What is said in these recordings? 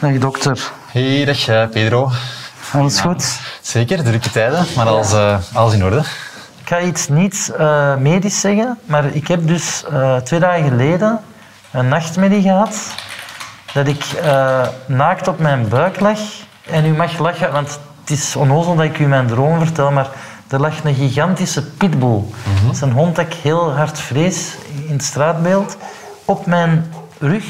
Dag dokter. Hey, dag eh, Pedro. Alles goed? Zeker, drukke tijden, maar alles, eh, alles in orde. Ik ga iets niet eh, medisch zeggen, maar ik heb dus twee dagen geleden een nachtmerrie gehad dat ik naakt op mijn buik lag. En u mag lachen, want het is onnozel dat ik u mijn droom vertel, maar er lag een gigantische pitbull. Dat is een hond dat ik heel hard vrees in het straatbeeld, op mijn rug.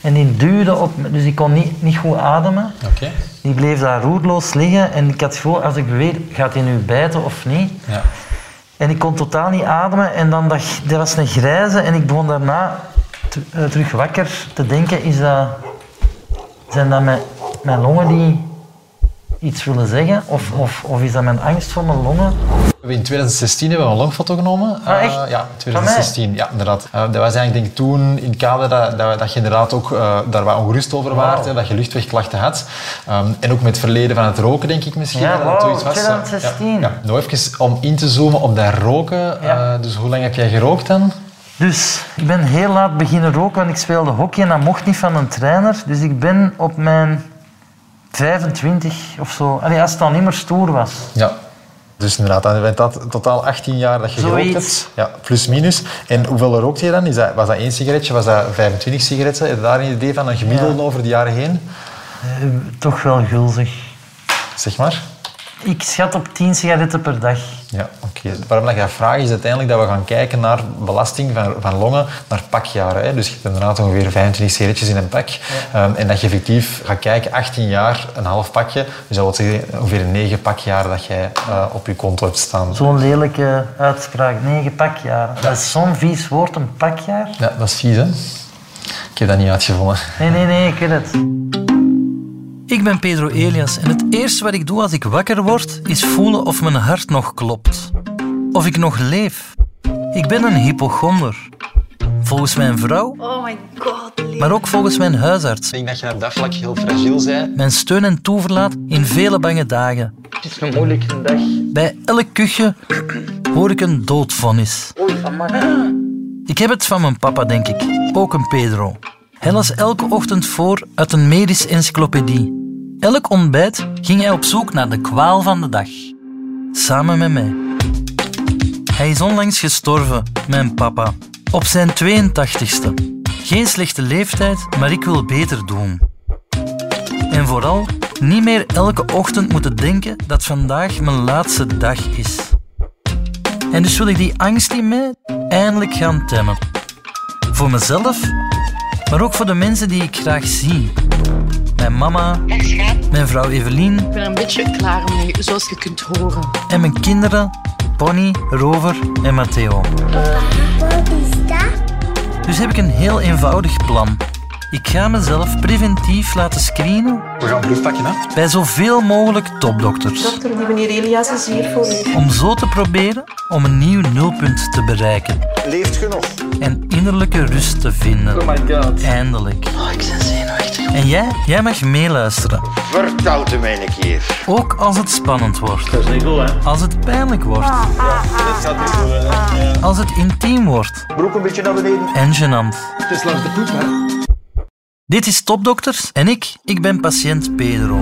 En die duwde op, me- dus ik kon niet, niet goed ademen. Oké. Die bleef daar roerloos liggen en ik had het gevoel, als ik beweeg, gaat hij nu bijten of niet? Ja. En ik kon totaal niet ademen en dan dacht dat was een grijze en ik begon daarna eh, terug wakker te denken, is dat, zijn dat mijn, mijn longen die iets willen zeggen? Of, of, of is dat mijn angst voor mijn longen? In 2016 hebben we een longfoto genomen. Ah, echt? Eh, ja, Van 2016. Ja, inderdaad. Eh, dat was eigenlijk denk ik toen in het kader dat, dat, dat je inderdaad ook eh, daar wat ongerust over waart, Wauw. hè, dat je luchtwegklachten had. Ehm, en ook met het verleden van het roken, denk ik misschien. Ja, dat was. 2016. Ja, ja. Nou, even om in te zoomen op dat roken. Ja. Dus hoe lang heb jij gerookt dan? Dus ik ben heel laat beginnen roken, want ik speelde hockey en dat mocht niet van een trainer. Dus ik ben op mijn 25 of zo, allee, als het al niet meer stoer was. Ja. Dus inderdaad, dan bent dat totaal 18 jaar dat je gerookt Zoiets. hebt. Ja, plus minus. En hoeveel rookte je dan? Is dat, was dat één sigaretje? Was dat 25 sigaretten? Heb je daar een idee van? Een gemiddelde over de jaren heen? Eh, toch wel gulzig. Zeg maar. Ik schat op 10 sigaretten per dag. Ja, oké. Waarom dat ik dat vraag is uiteindelijk dat we gaan kijken naar belasting van, van longen naar pakjaren. Hè. Dus je hebt inderdaad ongeveer 25 sigaretjes in een pak. Ehm, en dat je effectief gaat kijken, 18 jaar, een half pakje. Dus dat wil zeggen ongeveer 9 pakjaren dat jij eh, op je konto hebt staan. Zo'n lelijke uitspraak, negen pakjaren. Dat is zo'n vies woord, een pakjaar. Ja, dat is vies, hè? Ik heb dat niet uitgevonden. Nee, nee, nee, ik weet het. Ik ben Pedro Elias en het eerste wat ik doe als ik wakker word, is voelen of mijn hart nog klopt. Of ik nog leef. Ik ben een hypochonder. Volgens mijn vrouw, Oh my god, maar ook volgens mijn huisarts. Ik denk dat je op dat vlak heel fragiel bent. Mijn steun en toeverlaat in vele bange dagen. Het is een moeilijke dag. Bij elk kuchje hoor ik een doodvonnis. Oei, amai. Ik heb het van mijn papa, denk ik. Ook een Pedro. Hij las elke ochtend voor uit een medische encyclopedie. Elk ontbijt ging hij op zoek naar de kwaal van de dag. Samen met mij. Hij is onlangs gestorven, mijn papa. Op zijn 82ste. Geen slechte leeftijd, maar ik wil beter doen. En vooral niet meer elke ochtend moeten denken dat vandaag mijn laatste dag is. En dus wil ik die angst in mij eindelijk gaan temmen. Voor mezelf, maar ook voor de mensen die ik graag zie. Mijn mama, mijn vrouw Evelien ik ben er een beetje klaar mee, zoals je kunt horen. en mijn kinderen, Bonnie, Rover en Matteo. Wat is dat? Dus heb ik een heel eenvoudig plan. Ik ga mezelf preventief laten screenen We gaan proef pakken, hè? bij zoveel mogelijk topdokters. Dokter, die meneer Elias is hier voor u. Om zo te proberen om een nieuw nulpunt te bereiken. Leeft genoeg. En innerlijke rust te vinden. Oh my god. Eindelijk. Oh, ik ben zenuwachtig. En jij? Jij mag meeluisteren. Vertel het mij een keer. Ook als het spannend wordt. Dat is niet goed, hè? Als het pijnlijk wordt. Dit gaat niet goed, hè? Als het intiem wordt. Broek een beetje naar beneden. En gênant. Het is langs de poep, hè? Dit is Topdokters en ik, ik ben patiënt Pedro.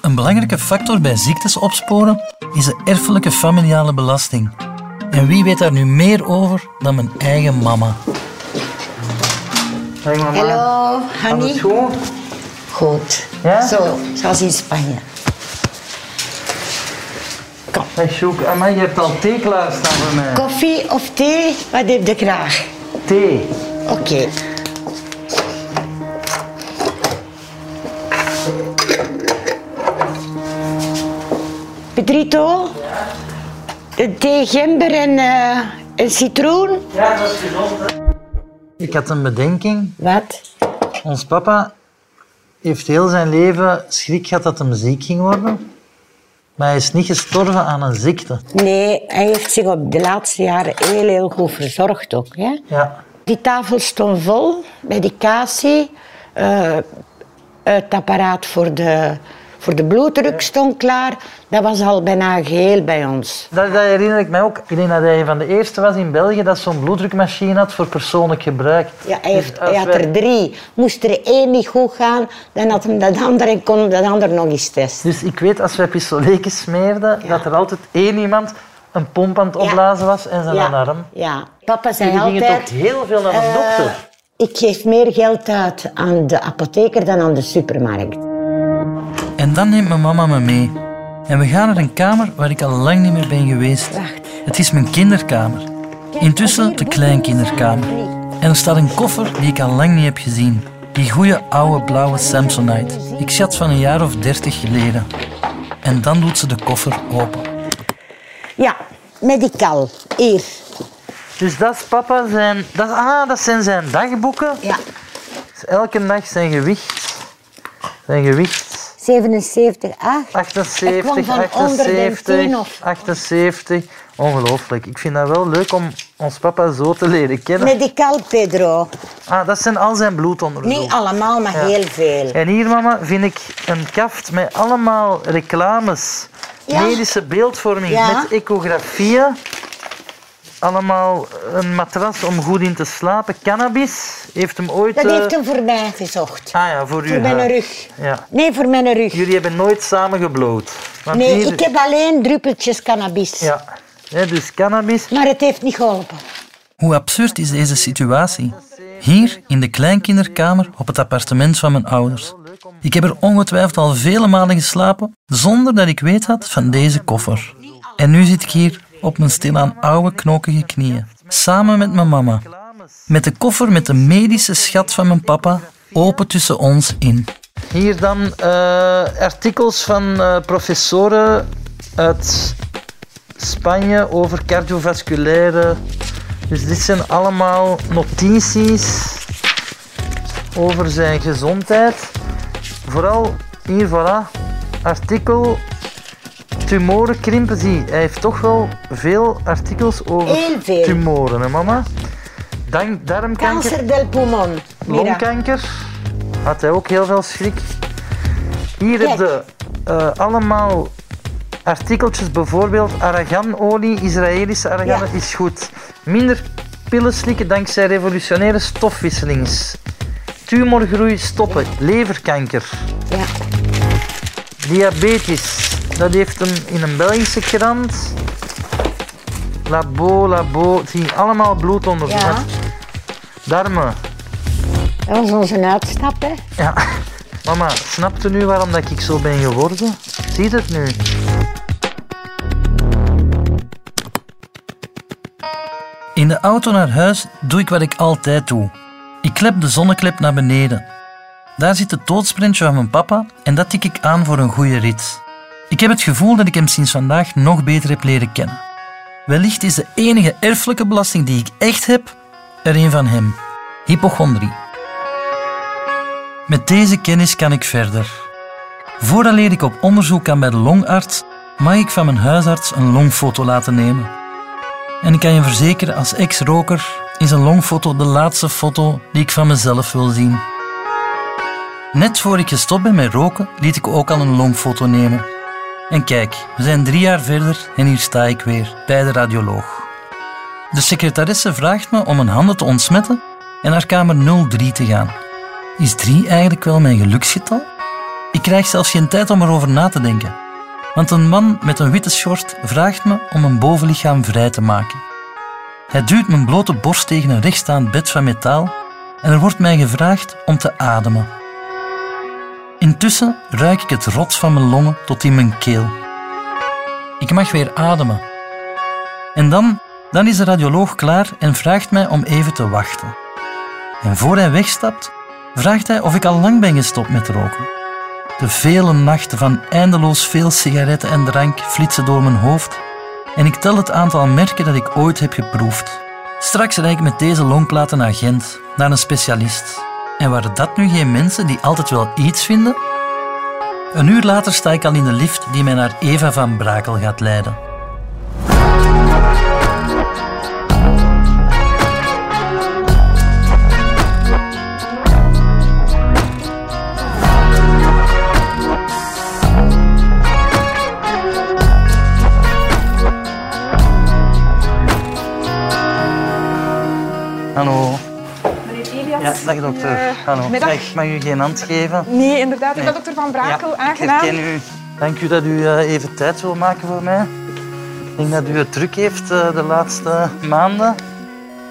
Een belangrijke factor bij ziektes opsporen is de erfelijke familiale belasting. En wie weet daar nu meer over dan mijn eigen mama? Hey, mama. Hallo, Alles honey. goed? Goed. Ja? Zo, zoals in Spanje. Hey, Sjoek, amai, je hebt al thee klaarstaan voor mij. Koffie of thee? Wat heb je graag? Thee. Oké. Pedrito? Een thee gember en, eh, en citroen? Ja, dat is gezond, hè? Ik had een bedenking. Wat? Ons papa heeft heel zijn leven schrik gehad dat hij ziek ging worden. Maar hij is niet gestorven aan een ziekte. Nee, hij heeft zich op de laatste jaren heel, heel goed verzorgd ook. Hè? Ja. Die tafel stond vol, medicatie. eh, het apparaat voor de, voor de bloeddruk stond klaar. Dat was al bijna geheel bij ons. Dat, dat herinner ik mij ook. Ik denk dat hij van de eerste was in België dat zo'n bloeddrukmachine had voor persoonlijk gebruik. Ja, hij, Dus heeft, hij had wij- er drie. Moest er één niet goed gaan, dan had hem dat andere en kon dat andere nog eens testen. Dus ik weet, als wij pistoletjes smeerden, dat er altijd één iemand een pomp aan het opblazen was en zijn ja. arm. Ja. Papa zei Jullie gingen altijd... toch heel veel naar de eh, dokter? ik geef meer geld uit aan de apotheker dan aan de supermarkt. En dan neemt mijn mama me mee. En we gaan naar een kamer waar ik al lang niet meer ben geweest. Het is mijn kinderkamer. Intussen de kleinkinderkamer. En er staat een koffer die ik al lang niet heb gezien. Die goede oude blauwe Samsonite. Ik schat van een jaar of dertig geleden. En dan doet ze de koffer open. Ja, medical. Hier. Dus dat is papa zijn... Dat, ah, dat zijn zijn dagboeken. Ja. Dus elke dag zijn gewicht. Zijn gewicht. 77, 8. 78, Ik kwam van onder de 78, 10 of- 78. Ongelooflijk. Ik vind dat wel leuk om ons papa zo te leren kennen. Medical Pedro. Ah, dat zijn al zijn bloedonderzoeken. Niet allemaal, maar heel veel. En hier, mama, vind ik een kaft met allemaal reclames. Ja. Medische beeldvorming Ja. met ecografieën. Allemaal een matras om goed in te slapen. Cannabis heeft hem ooit... Dat eh, heeft hem voor mij gezocht. Ah ja, voor u. Voor mijn rug. Ja. Nee, voor mijn rug. Jullie hebben nooit samen gebloot. Want Nee, hier- ik heb alleen druppeltjes cannabis. Ja. Hè, dus cannabis. Maar het heeft niet geholpen. Hoe absurd is deze situatie? Hier, in de kleinkinderkamer op het appartement van mijn ouders. Ik heb er ongetwijfeld al vele malen geslapen zonder dat ik weet had van deze koffer. En nu zit ik hier op mijn stilaan oude knokige knieën, samen met mijn mama. Met de koffer met de medische schat van mijn papa open tussen ons in. Hier dan eh, artikels van eh, professoren uit Spanje over cardiovasculaire. Dus dit zijn allemaal notities over zijn gezondheid. Vooral hier, voilà, artikel tumorenkrimpen. Zie, hij heeft toch wel veel artikels over Heel veel. tumoren, hè mama? Dank, darmkanker. Cancer del pulmon. Mira. Longkanker had hij ook heel veel schrik. Hier heb je eh, allemaal artikeltjes, bijvoorbeeld arganolie, Israëlische argan Ja. is goed. Minder pillen slikken dankzij revolutionaire stofwisselings. Tumorgroei stoppen, leverkanker, Ja. diabetes. Dat heeft hem in een Belgische krant. Labo, labo, zie allemaal bloedonderzoek. Ja. Darmen, Dat was onze uitstap, hè. Ja, mama, snapt u nu waarom dat ik zo ben geworden? Ziet het nu? In de auto naar huis doe ik wat ik altijd doe. Ik klep de zonneklep naar beneden. Daar zit het doodsprintje van mijn papa en dat tik ik aan voor een goede rit. Ik heb het gevoel dat ik hem sinds vandaag nog beter heb leren kennen. Wellicht is de enige erfelijke belasting die ik echt heb er een van hem: hypochondrie. Met deze kennis kan ik verder. Voordat ik op onderzoek kan bij de longarts, mag ik van mijn huisarts een longfoto laten nemen. En ik kan je verzekeren, als ex-roker is een longfoto de laatste foto die ik van mezelf wil zien. Net voor ik gestopt ben met roken, liet ik ook al een longfoto nemen. En kijk, we zijn drie jaar verder en hier sta ik weer, bij de radioloog. De secretaresse vraagt me om mijn handen te ontsmetten en naar kamer 03 te gaan. Is 3 eigenlijk wel mijn geluksgetal? Ik krijg zelfs geen tijd om erover na te denken. Want een man met een witte short vraagt me om mijn bovenlichaam vrij te maken. Hij duwt mijn blote borst tegen een rechtstaand bed van metaal en er wordt mij gevraagd om te ademen. Intussen ruik ik het rot van mijn longen tot in mijn keel. Ik mag weer ademen. En dan, dan is de radioloog klaar en vraagt mij om even te wachten. En voor hij wegstapt, vraagt hij of ik al lang ben gestopt met roken. De vele nachten van eindeloos veel sigaretten en drank flitsen door mijn hoofd en ik tel het aantal merken dat ik ooit heb geproefd. Straks rijd ik met deze longplaten naar Gent, naar een specialist. En waren dat nu geen mensen die altijd wel iets vinden? Een uur later sta ik al in de lift die mij naar Eva van Brakel gaat leiden. Hallo. Elias. Ja, dag dokter. Eh, Hallo. middag. Ik mag u geen hand geven. Nee, inderdaad. Ik ben dokter Van Brakel. Ja, Aangenaam. Ik herken u. Dank u dat u eh, even tijd wil maken voor mij. Ik denk dat u het druk heeft eh, de laatste maanden.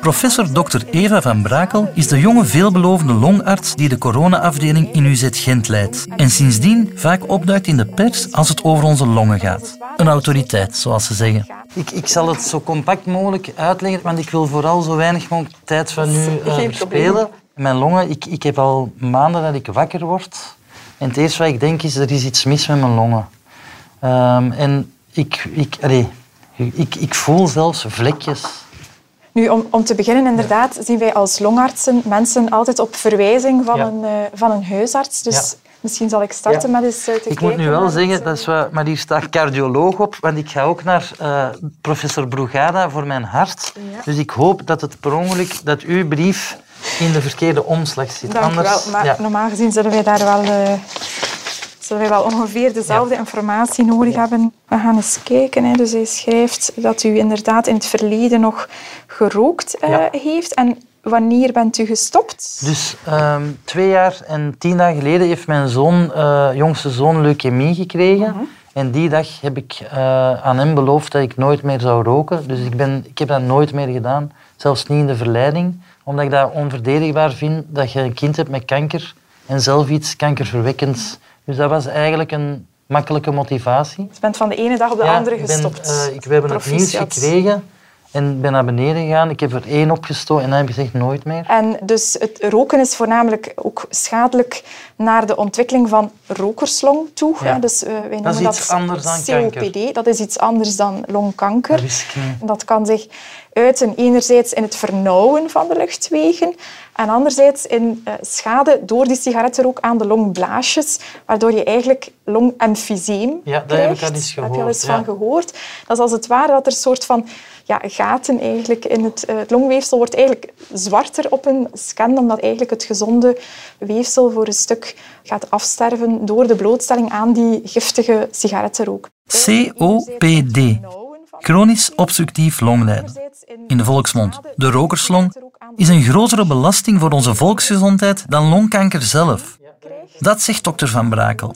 Professor Dr. Eva van Brakel is de jonge veelbelovende longarts die de corona-afdeling in UZ Gent leidt. En sindsdien vaak opduikt in de pers als het over onze longen gaat. Een autoriteit, zoals ze zeggen. Ik, ik zal het zo compact mogelijk uitleggen, want ik wil vooral zo weinig mogelijk tijd van u eh, Geen verspelen. Mijn longen, ik, ik heb al maanden dat ik wakker word. En het eerste wat ik denk is, er is iets mis met mijn longen. Ehm, en ik, ik, allee, ik, ik voel zelfs vlekjes. Nu, om, om te beginnen, inderdaad, zien wij als longartsen mensen altijd op verwijzing van, Ja. een, eh, van een huisarts. Dus Ja. Misschien zal ik starten Ja. met eens eh, te Ik moet kijken nu wel zeggen, dat is wel, maar hier staat cardioloog op, want ik ga ook naar eh, professor Brugada voor mijn hart. Ja. Dus ik hoop dat het per ongeluk, dat uw brief in de verkeerde omslag zit. Dank Anders, wel. Maar ja. normaal gezien zullen wij daar wel, eh, zullen wij wel ongeveer dezelfde informatie nodig hebben. We gaan eens kijken. Hè. Dus hij schrijft dat u inderdaad in het verleden nog gerookt eh, Ja. heeft. En wanneer bent u gestopt? Dus ehm, twee jaar en tien dagen geleden heeft mijn zoon, eh, jongste zoon leukemie gekregen. Mhm. En die dag heb ik eh, aan hem beloofd dat ik nooit meer zou roken. Dus ik, ben, ik heb dat nooit meer gedaan, zelfs niet in de verleiding. Omdat ik dat onverdedigbaar vind dat je een kind hebt met kanker en zelf iets kankerverwekkends. Dus dat was eigenlijk een makkelijke motivatie. Je bent van de ene dag op de Ja, andere ik ben, gestopt. eh, ik, we hebben het nieuws gekregen en ben naar beneden gegaan. Ik heb er één opgestoken en dan heb ik gezegd nooit meer. En dus het roken is voornamelijk ook schadelijk naar de ontwikkeling van rokerslong toe. Ja. Dus eh, wij noemen is dat iets anders dan COPD. Dat is iets anders dan longkanker. Dat dat kan zich uiten enerzijds in het vernauwen van de luchtwegen en anderzijds in eh, schade door die sigarettenrook aan de longblaasjes, waardoor je eigenlijk longemfyseem Ja, daar heb ik krijgt. al eens Daar heb je al eens gehoord, van gehoord. Dat is als het ware dat er een soort van ja, gaten eigenlijk in het, eh, het longweefsel wordt eigenlijk zwarter op een scan, omdat eigenlijk het gezonde weefsel voor een stuk gaat afsterven door de blootstelling aan die giftige sigarettenrook. COPD. Chronisch obstructief longlijden. In de volksmond, de rokerslong, is een grotere belasting voor onze volksgezondheid dan longkanker zelf. Dat zegt dokter Van Brakel.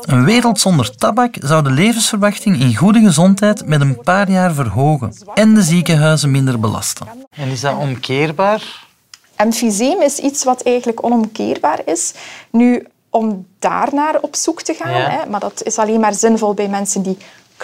Een wereld zonder tabak zou de levensverwachting in goede gezondheid met een paar jaar verhogen en de ziekenhuizen minder belasten. En is dat omkeerbaar? Emfyseem is iets wat eigenlijk onomkeerbaar is. Nu, om daarnaar op zoek te gaan, Ja. hè, maar dat is alleen maar zinvol bij mensen die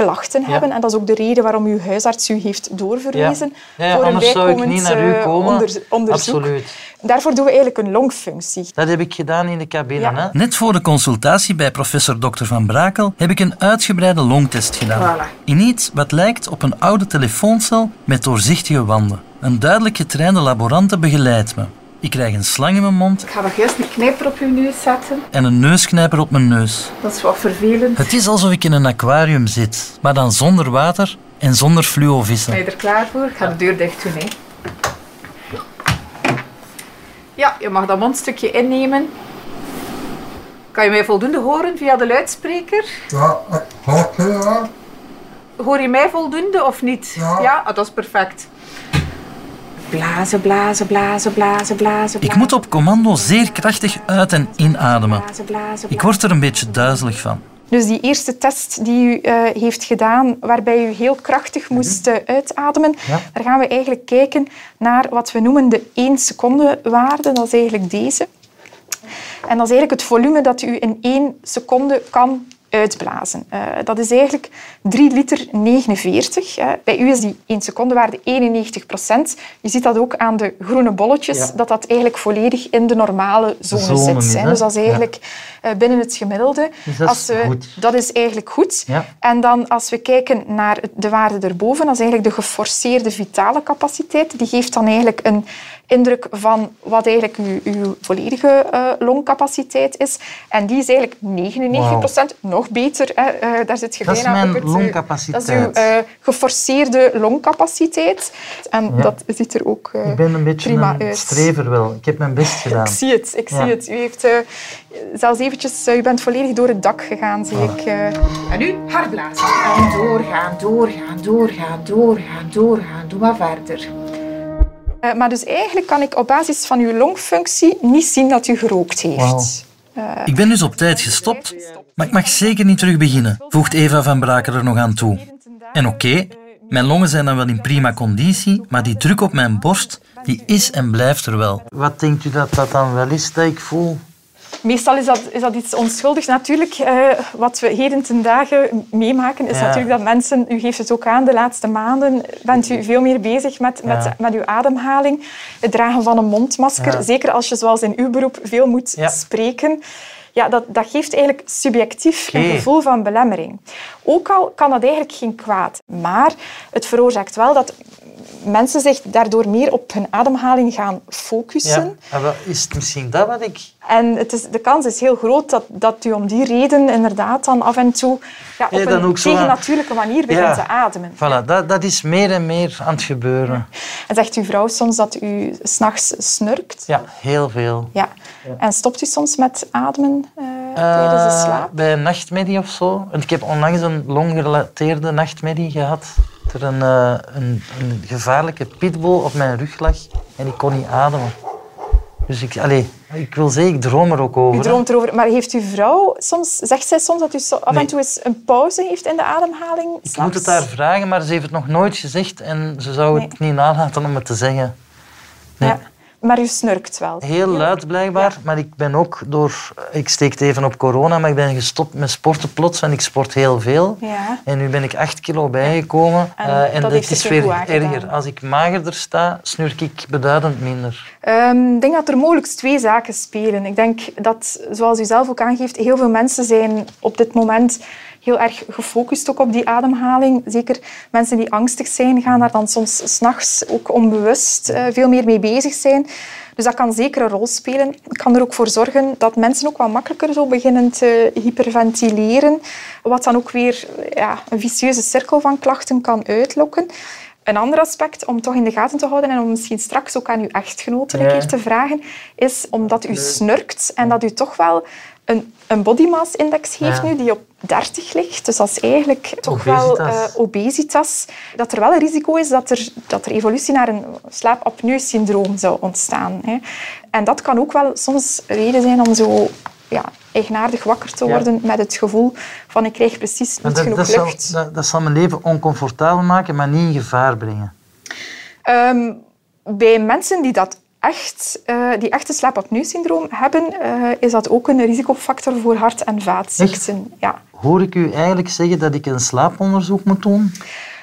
klachten Ja. hebben. En dat is ook de reden waarom uw huisarts u heeft doorverwezen Ja. Ja, voor een anders zou ik bijkomend niet naar u eh, komen. onder- onderzoek. Absoluut. Daarvoor doen we eigenlijk een longfunctie. Dat heb ik gedaan in de cabine. Hè? Net voor de consultatie bij professor Dr. Van Brakel heb ik een uitgebreide longtest gedaan. Voilà. In iets wat lijkt op een oude telefooncel met doorzichtige wanden. Een duidelijk getrainde laborante begeleidt me. Ik krijg een slang in mijn mond Ik ga nog eerst een knijper op uw neus zetten. en een neusknijper op mijn neus. Dat is wat vervelend. Het is alsof ik in een aquarium zit, maar dan zonder water en zonder Ben fluovissen. je er klaar voor? Ik ga de deur dicht doen. Hè. Ja, je mag dat mondstukje innemen. Kan je mij voldoende horen via de luidspreker? Ja, hoor je, ja. Hoor je mij voldoende of niet? Ja. Ah, dat is perfect. Blazen, blazen, blazen, blazen, blazen. Ik moet op commando zeer krachtig uit- en inademen. Ik word er een beetje duizelig van. Dus die eerste test die u eh, heeft gedaan, waarbij u heel krachtig moest eh, uitademen, Ja. daar gaan we eigenlijk kijken naar wat we noemen de 1 seconde waarde. Dat is eigenlijk deze. En dat is eigenlijk het volume dat u in 1 seconde kan uitblazen. Eh, dat is eigenlijk 3 liter 49. hè. Bij u is die 1 seconde waarde 91 procent. Je ziet dat ook aan de groene bolletjes, Ja. dat dat eigenlijk volledig in de normale zone, Zone zit. is, hè. hè? Dus dat is eigenlijk eh, binnen het gemiddelde. Dus dat is Als we- goed. dat is eigenlijk goed. Ja. En dan als we kijken naar de waarde erboven, dat is eigenlijk de geforceerde vitale capaciteit. Die geeft dan eigenlijk een indruk van wat eigenlijk uw, uw volledige eh, longcapaciteit is. En die is eigenlijk 99% Nog beter. Hè. Eh, daar zit je Dat is mijn op het, eh, longcapaciteit. Dat is uw eh, geforceerde longcapaciteit. En Ja. dat ziet er ook eh, Ik ben een beetje prima een uit. strever wel. Ik heb mijn best gedaan. Ik zie het, ik Ja. zie het. U heeft zelfs eventjes, u bent volledig door het dak gegaan, zie ik. eh. En nu hard blazen. En doorgaan, doorgaan, doorgaan, doorgaan, doorgaan. Doe maar verder. Eh, maar dus eigenlijk kan ik op basis van uw longfunctie niet zien dat u gerookt heeft. Ik ben dus op tijd gestopt, maar ik mag zeker niet terug beginnen, voegt Eva van Braken er nog aan toe. En oké, mijn longen zijn dan wel in prima conditie, maar die druk op mijn borst, die is en blijft er wel. Wat denkt u dat dat dan wel is dat ik voel? Meestal is dat, is dat iets onschuldigs. Natuurlijk, eh, wat we heden ten dagen meemaken, is Ja. natuurlijk dat mensen, u geeft het ook aan, de laatste maanden bent u veel meer bezig met, met, Ja. met uw ademhaling. Het dragen van een mondmasker, Ja. zeker als je zoals in uw beroep veel moet spreken. Ja, dat, dat geeft eigenlijk subjectief een gevoel van belemmering. Ook al kan dat eigenlijk geen kwaad, maar het veroorzaakt wel dat mensen zich daardoor meer op hun ademhaling gaan focussen. Ja. En wat- Is het misschien dat wat ik... En het is, de kans is heel groot dat, dat u om die reden inderdaad dan af en toe ja, op Ja, een tegennatuurlijke manier begint Ja. te ademen. Voilà, dat, dat is meer en meer aan het gebeuren. En zegt uw vrouw soms dat u s'nachts snurkt? Ja, heel veel. Ja. En stopt u soms met ademen eh, tijdens de Eh, slaap? bij een nachtmedie of zo. Want ik heb onlangs een longgerelateerde nachtmedie gehad. Dat er een, eh, een, een gevaarlijke pitbull op mijn rug lag en ik kon niet ademen. Dus ik, allez, ik wil zeggen, ik droom er ook over. U droomt erover. Maar heeft uw vrouw soms, zegt zij soms dat u zo af en toe eens een pauze heeft in de ademhaling? Ik moet het haar vragen, maar ze heeft het nog nooit gezegd en ze zou het niet nalaten om het te zeggen. Nee. Ja. Maar u snurkt wel. Heel luid blijkbaar, maar ik ben ook door... Ik steek het even op corona, maar ik ben gestopt met sporten plots en ik sport heel veel. Ja. En nu ben ik acht kilo bijgekomen. En eh, en dat is weer erger. Als ik magerder sta, snurk ik beduidend minder. Ehm, Ik denk dat er mogelijk twee zaken spelen. Ik denk dat, zoals u zelf ook aangeeft, heel veel mensen zijn op dit moment heel erg gefocust ook op die ademhaling. Zeker mensen die angstig zijn, gaan daar dan soms s'nachts ook onbewust eh, veel meer mee bezig zijn. Dus dat kan zeker een rol spelen. Het kan er ook voor zorgen dat mensen ook wat makkelijker zo beginnen te hyperventileren, wat dan ook weer ja, een vicieuze cirkel van klachten kan uitlokken. Een ander aspect om toch in de gaten te houden en om misschien straks ook aan uw echtgenote een keer te vragen, is omdat u snurkt en dat u toch wel een, een body mass index heeft Ja. nu die op 30 ligt. Dus dat is eigenlijk toch wel Obesitas. eh, obesitas. Dat er wel een risico is dat er, dat er evolutie naar een slaapapneu-syndroom zou ontstaan. Hè. En dat kan ook wel soms reden zijn om zo ja, eigenaardig wakker te Ja. worden met het gevoel van ik krijg precies niet dat, genoeg dat, zal, lucht. dat, dat zal mijn leven oncomfortabel maken, maar niet in gevaar brengen. Ehm, bij mensen die dat echt, eh, die echt een slaapapneu-syndroom hebben, eh, is dat ook een risicofactor voor hart- en vaatziekten. Ja. Hoor ik u eigenlijk zeggen dat ik een slaaponderzoek moet doen?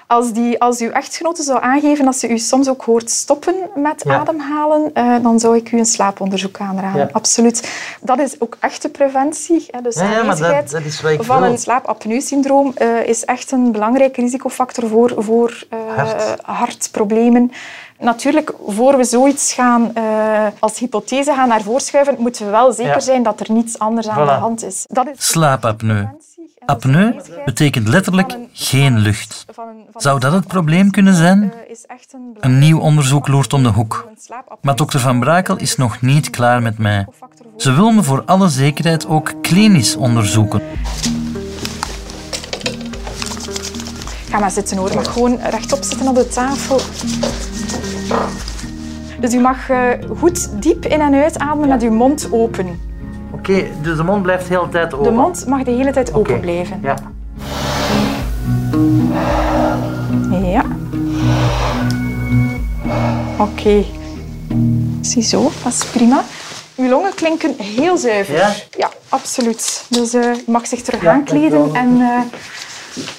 Als, die, als uw echtgenote zou aangeven dat ze u soms ook hoort stoppen met Ja. ademhalen, eh, dan zou ik u een slaaponderzoek aanraden. Ja. Absoluut. Dat is ook echte preventie. Hè. Dus Ja, dat, aanwezigheid dat is wat ik van wil. een slaapapneu-syndroom is echt een belangrijke risicofactor voor, voor Hart. hartproblemen. Natuurlijk, voor we zoiets gaan eh, als hypothese gaan naar voorschuiven, moeten we wel zeker Ja. zijn dat er niets anders aan Voilà. de hand is. Dat is Slaapapneu. Apneu betekent letterlijk geen lucht. Zou dat het probleem kunnen zijn? eh, een nieuw onderzoek loert om de hoek. Maar dokter Van Brakel is nog niet klaar met mij. Ze wil me voor alle zekerheid ook klinisch onderzoeken. Ga maar zitten hoor. Mag gewoon rechtop zitten op de tafel. Dus u mag eh, goed diep in- en uitademen met uw mond open. Oké, dus de mond blijft de hele tijd open. De mond mag de hele tijd open blijven. Ja. Ja. Oké. Ziezo, dat is prima. Uw longen klinken heel zuiver. Ja? absoluut. Dus eh, u mag zich terug Ja, aankleden en eh,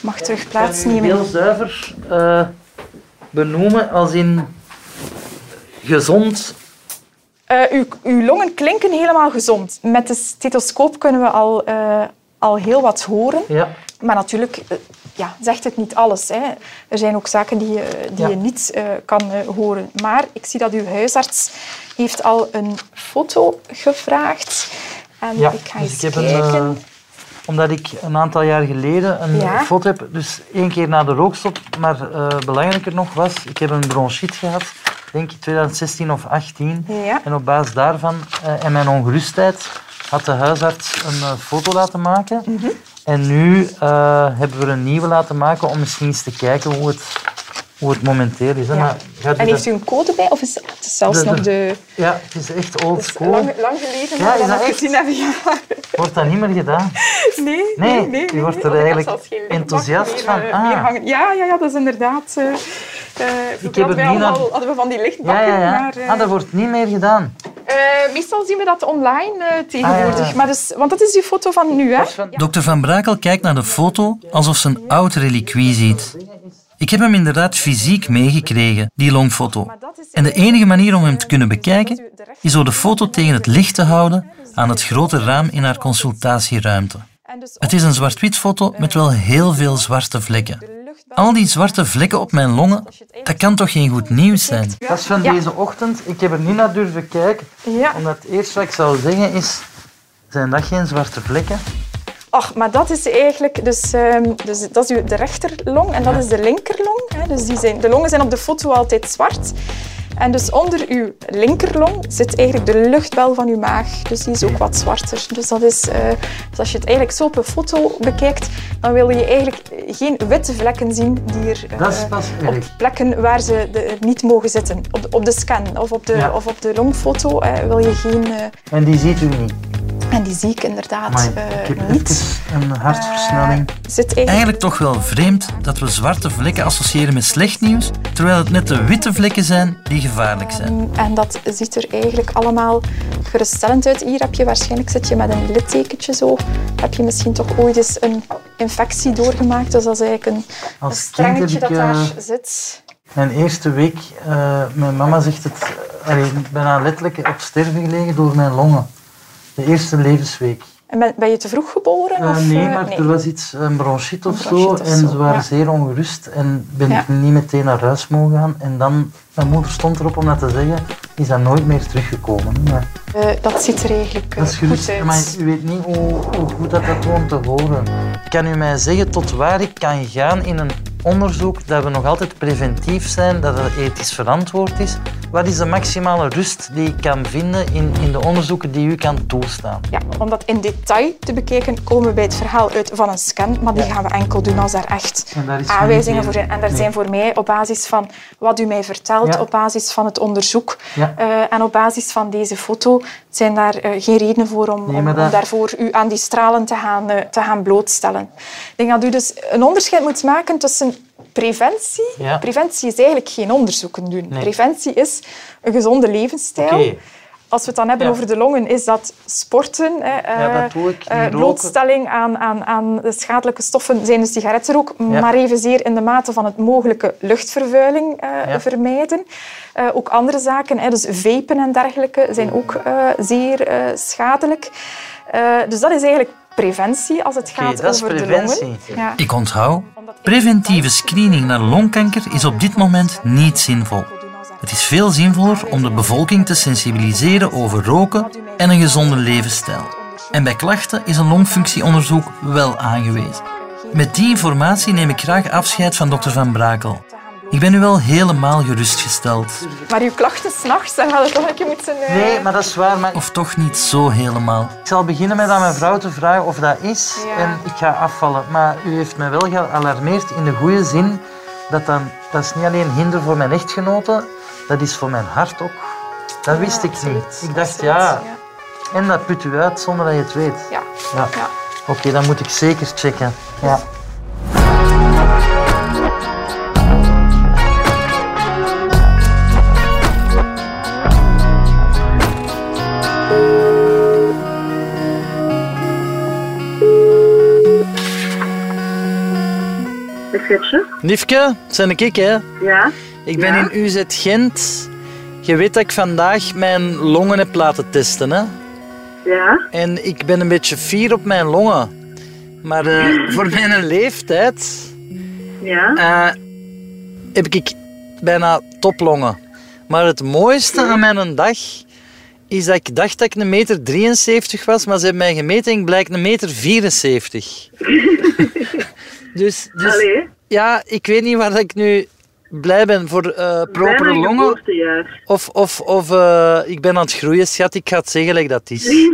mag terug plaatsnemen. Heel zuiver benoemen als in gezond. Eh, uw, uw longen klinken helemaal gezond. Met de stethoscoop kunnen we al, eh, al heel wat horen. Ja. Maar natuurlijk eh, ja, zegt het niet alles. Hè. Er zijn ook zaken die, je- die Ja. je niet kan horen. Maar ik zie dat uw huisarts heeft al een foto gevraagd. En Ja, ik ga dus eens ik heb een, kijken. eh, omdat ik een aantal jaar geleden een Ja. foto heb, dus één keer na de rookstop, maar belangrijker nog was, ik heb een bronchiet gehad, denk ik 2016 of 18. Ja. En op basis daarvan eh, en mijn ongerustheid had de huisarts een eh, foto laten maken. Mhm. En nu eh, hebben we er een nieuwe laten maken om misschien eens te kijken hoe het hoe het momenteel is. Hè. Ja. Maar gaat u En heeft dat- u een code bij? Of is het zelfs De- de- nog de... Ja, het is echt old school. Lang, lang geleden Ja, dat dat echt? gezien hebben. Ja. Wordt dat niet meer gedaan? Nee, Nee, nee, nee. u wordt er Oh, ik eigenlijk enthousiast meer, van. eh, Ah. hangen. Ja, ja, ja, dat is inderdaad... eh eh, vroeger heb het niet allemaal, naar- hadden we van die Ja, lichtbakken, ja, ja. maar... eh, Ah, dat wordt niet meer gedaan. eh, meestal zien we dat online eh, tegenwoordig. Ah, ja, ja. Maar dus, want dat is uw foto van nu, hè? Dr. Van Brakel kijkt naar de foto alsof ze een oud reliquie ziet. Ik heb hem inderdaad fysiek meegekregen, die longfoto. En de enige manier om hem te kunnen bekijken is door de foto tegen het licht te houden aan het grote raam in haar consultatieruimte. Het is een zwart-wit foto met wel heel veel zwarte vlekken. Al die zwarte vlekken op mijn longen, dat kan toch geen goed nieuws zijn? Dat is van deze ochtend. Ik heb er niet naar durven kijken. Omdat het eerste wat ik zou zeggen is... Zijn dat geen zwarte vlekken? Ach, maar dat is eigenlijk... Dus, ehm, dus dat is uw, de rechterlong en dat is de linkerlong. Hè. Dus die zijn, de longen zijn op de foto altijd zwart. En dus onder uw linkerlong zit eigenlijk de luchtbel van uw maag. Dus die is ook wat zwarter. Dus, dat is, eh, dus als je het eigenlijk zo op een foto bekijkt, dan wil je eigenlijk geen witte vlekken zien die er Dat is pas op plekken waar ze de, niet mogen zitten. Op, de- op de scan of op de, Ja. of op de longfoto wil je geen... eh, En die ziet u niet. En die zie ik inderdaad eh, ik heb niet. een hartversnelling. Zit eigenlijk... Eigenlijk toch wel vreemd dat we zwarte vlekken associëren met slecht nieuws, terwijl het net de witte vlekken zijn die gevaarlijk zijn. En dat ziet er eigenlijk allemaal geruststellend uit. Hier heb je waarschijnlijk zit je met een littekentje zo. Heb je misschien toch ooit eens een infectie doorgemaakt. Dus dat is eigenlijk een, een Als kind heb strengetje ik, dat eh, daar zit. Mijn eerste week, eh, mijn mama zegt het, eh, allee, bijna letterlijk op sterven gelegen door mijn longen. De eerste levensweek. En ben, ben je te vroeg geboren? Eh, of, nee, eh, maar er was iets, een bronchiet of Een zo. of En zo, ze waren ja. zeer ongerust. En ben Ja. ik niet meteen naar huis mogen gaan. En dan, mijn moeder stond erop om dat te zeggen, is dat nooit meer teruggekomen. Maar Eh, dat ziet er eigenlijk dat is goed gerust. uit. Maar u weet niet hoe, hoe goed dat, dat gewoon te horen. Kan u mij zeggen tot waar ik kan gaan in een onderzoek dat we nog altijd preventief zijn, dat het ethisch verantwoord is? Wat is de maximale rust die ik kan vinden in, in de onderzoeken die u kan toestaan? Ja, om dat in detail te bekijken, komen we bij het verhaal uit van een scan. Maar die gaan we enkel doen als daar echt aanwijzingen voor zijn. En daar nee. zijn voor mij op basis van wat u mij vertelt, Ja. op basis van het onderzoek Ja. eh, en op basis van deze foto, zijn daar eh, geen redenen voor om, Nee, om, maar dat- om daarvoor u aan die stralen te gaan, eh, te gaan blootstellen. Ik denk dat u dus een onderscheid moet maken tussen preventie. Ja. Preventie is eigenlijk geen onderzoeken doen. Nee. Preventie is een gezonde levensstijl. Als we het dan hebben Ja. over de longen, is dat sporten. Hè, eh, Ja, dat doe ik. eh, blootstelling aan, aan, aan de schadelijke stoffen zijn de sigarettenrook, Ja. maar evenzeer in de mate van het mogelijke luchtvervuiling eh, Ja. vermijden. Eh, ook andere zaken, hè, dus vapen en dergelijke, zijn ook eh, zeer eh, schadelijk. Eh, dus dat is eigenlijk preventie als het gaat over de longen. Ja. Ik onthoud, preventieve screening naar longkanker is op dit moment niet zinvol. Het is veel zinvoller om de bevolking te sensibiliseren over roken en een gezonde levensstijl. En bij klachten is een longfunctieonderzoek wel aangewezen. Met die informatie neem ik graag afscheid van dokter Van Brakel. Ik ben nu wel helemaal gerustgesteld. Maar uw klachten s'nachts, dan gaat het toch een keer moeten... eh, Nee, maar dat is waar. Maar Of toch niet zo helemaal. ik zal beginnen met aan mijn vrouw te vragen of dat is. Ja. En ik ga afvallen. Maar u heeft me wel gealarmeerd in de goede zin. Dat, dan, dat is niet alleen hinder voor mijn echtgenote, dat is voor mijn hart ook. Dat wist ik absoluut, niet. Ik dacht, absoluut, ja, en dat put u uit zonder dat je het weet. Ja. Ja. Ja. Oké, dan moet ik zeker checken. Ja. Liefke, zijn ik, hè? Ja? Ik ben in UZ Gent. Je weet dat ik vandaag mijn longen heb laten testen, hè? Ja? En ik ben een beetje fier op mijn longen. Maar eh, voor mijn leeftijd Ja? eh, heb ik bijna toplongen. Maar het mooiste aan mijn dag is dat ik dacht dat ik een meter 73 was, maar ze hebben mij gemeten en ik blijk een meter 74. dus, dus ja, ik weet niet waar ik nu blij ben voor eh propere longen. Of, of, of eh, ik ben aan het groeien, schat. Ik ga het zeggen like dat is.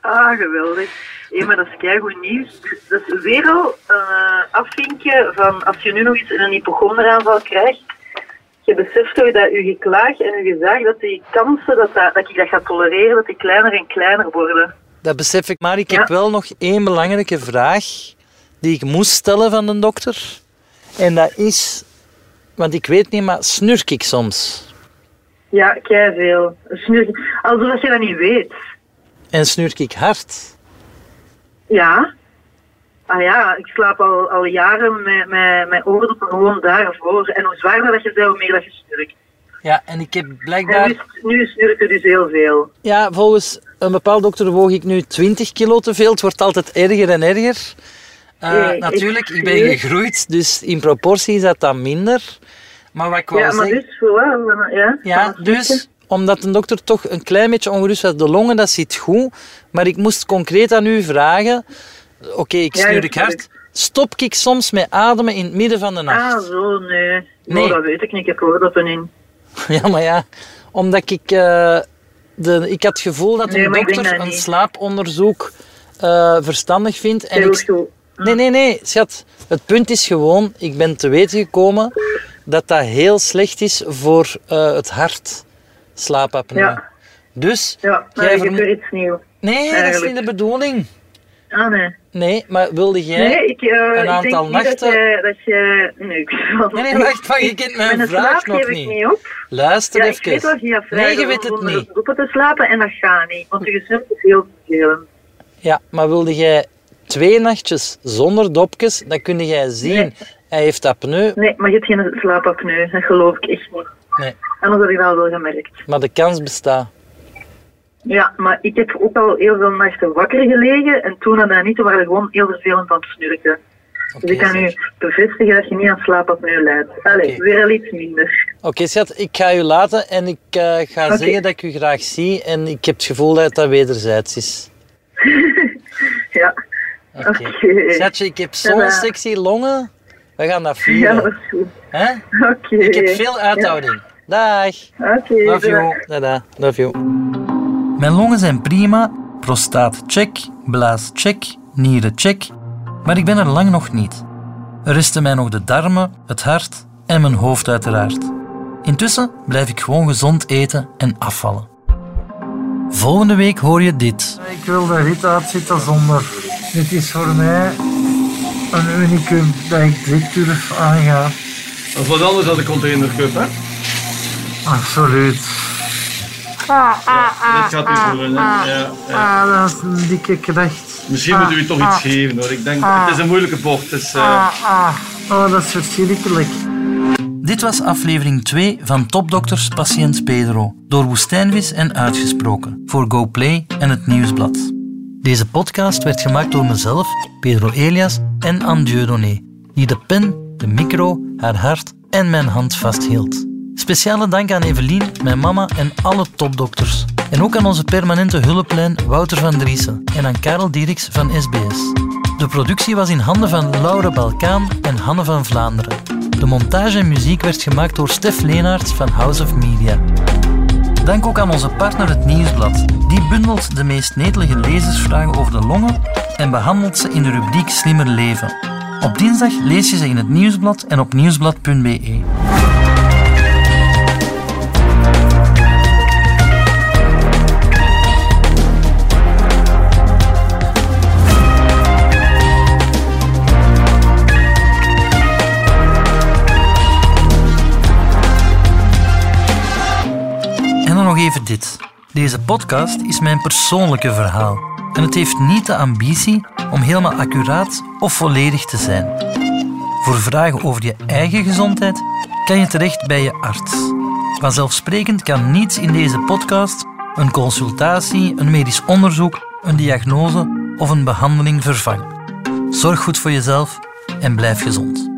Ah, geweldig. Hé, maar dat is keigoed nieuws. Dat is weer al een uh, afvinkje van als je nu nog eens een hypochonderaanval krijgt, je beseft toch dat je geklaag en je gezag, dat die kansen dat, dat, dat ik dat ga tolereren, dat die kleiner en kleiner worden. Dat besef ik, maar ik heb wel nog één belangrijke vraag die ik moest stellen van de dokter. En dat is, want ik weet niet, maar snurk ik soms? Ja, kei veel. Snurk, alsof je dat niet weet. En snurk ik hard? Ja. Ah ja, ik slaap al, al jaren met, met, met oordoppen gewoon daarvoor. En hoe zwaarder dat je bent, hoe meer dat je snurkt. Ja, en ik heb blijkbaar... En nu, nu snurkt er dus heel veel. Ja, volgens een bepaald dokter woog ik nu 20 kilo te veel. Het wordt altijd erger en erger. Uh, Nee, natuurlijk, ik- ik ben gegroeid, dus in proportie is dat dan minder. Maar wat ik Ja, maar zeggen... dus, voilà, ja. Ja, dus omdat een dokter toch een klein beetje ongerust was, de longen, dat zit goed. Maar ik moest concreet aan u vragen, oké, ik Ja, snurk dat hard. Stop ik soms met ademen in het midden van de nacht? Ah, zo, nee. Nee. Nee. dat weet ik niet. Ik heb oordoppen in. Ja, maar ja, omdat ik... eh, de, ik had het gevoel dat Nee, ik denk dokter dat een niet. slaaponderzoek eh, verstandig vindt. En Heel ik, goed. Nee, nee, nee, schat. Het punt is gewoon, ik ben te weten gekomen dat dat heel slecht is voor eh, het hart, slaapapneu. Ja. Dus, Ja, maar jij ik weer iets nieuws. nee, dat is niet de bedoeling. Ah, nee. Nee, maar wilde jij Nee, ik, eh, een ik aantal denk niet nachten... dat je... Dat je nee, ik Nee, nee, wacht, je kent mijn Mijn vraag slaap nog ik niet. niet op. Luister Ja, even. ik weet wel, Nee, je weet het niet. doepen te slapen en dat gaat niet. Want je gesnurk is heel vervelend. Ja, maar wilde jij twee nachtjes zonder dopjes, dan kun jij zien, Nee. hij heeft apneu. Nee, maar je hebt geen slaapapneu. Dat geloof ik echt niet. Nee, Anders had ik dat wel gemerkt. maar de kans bestaat. Ja, maar ik heb ook al heel veel nachten wakker gelegen en toen had dat niet, toen waren we gewoon heel vervelend aan het snurken. dus ik kan u bevestigen dat je niet aan slaapapneu leidt. Allee, weer al iets minder. Oké, schat, ik ga u laten en ik eh, ga zeggen dat ik u graag zie en ik heb het gevoel dat dat wederzijds is. Ja. Oké. Oké. Schatje, ik heb zo'n sexy longen. We gaan dat Ja, vieren. dat is goed. Hè? Oké. Ik heb veel uithouding. Dag. Oké. Love you. Dada. Love you. Mijn longen zijn prima, prostaat check, blaas check, nieren check, maar ik ben er lang nog niet. Er resten mij nog de darmen, het hart en mijn hoofd uiteraard. Intussen blijf ik gewoon gezond eten en afvallen. Volgende week hoor je dit. Ik wil de rit uitzitten zonder. Dit is voor mij een unicum dat ik dit durf aangaan. Dat is wat anders dan de containercup, hè? Absoluut. Dit gaat niet worden, hè? Ja, ja. Ah, dat is een dikke kracht. Misschien moeten we u toch iets geven, hoor. Ik denk, het is een moeilijke bocht. Dus, eh, Ah, ah. Oh, dat is verschrikkelijk. Dit was aflevering 2 van Topdokters Patiënt Pedro door Woestijnvis en Uitgesproken voor GoPlay en het Nieuwsblad. Deze podcast werd gemaakt door mezelf, Pedro Elias en Anne Dieudonné, die de pen, de micro, haar hart en mijn hand vasthield. Speciale dank aan Evelien, mijn mama en alle topdokters. En ook aan onze permanente hulplijn Wouter van Driessen en aan Karel Dieriks van SBS. De productie was in handen van Laura Balkaan en Hanne van Vlaanderen. De montage en muziek werd gemaakt door Stef Leenaerts van House of Media. Dank ook aan onze partner het Nieuwsblad. Die bundelt de meest netelige lezersvragen over de longen en behandelt ze in de rubriek Slimmer Leven. Op dinsdag lees je ze in het Nieuwsblad en op nieuwsblad.be. even dit. Deze podcast is mijn persoonlijke verhaal. En het heeft niet de ambitie om helemaal accuraat of volledig te zijn. Voor vragen over je eigen gezondheid kan je terecht bij je arts. Vanzelfsprekend kan niets in deze podcast een consultatie, een medisch onderzoek, een diagnose of een behandeling vervangen. Zorg goed voor jezelf en blijf gezond.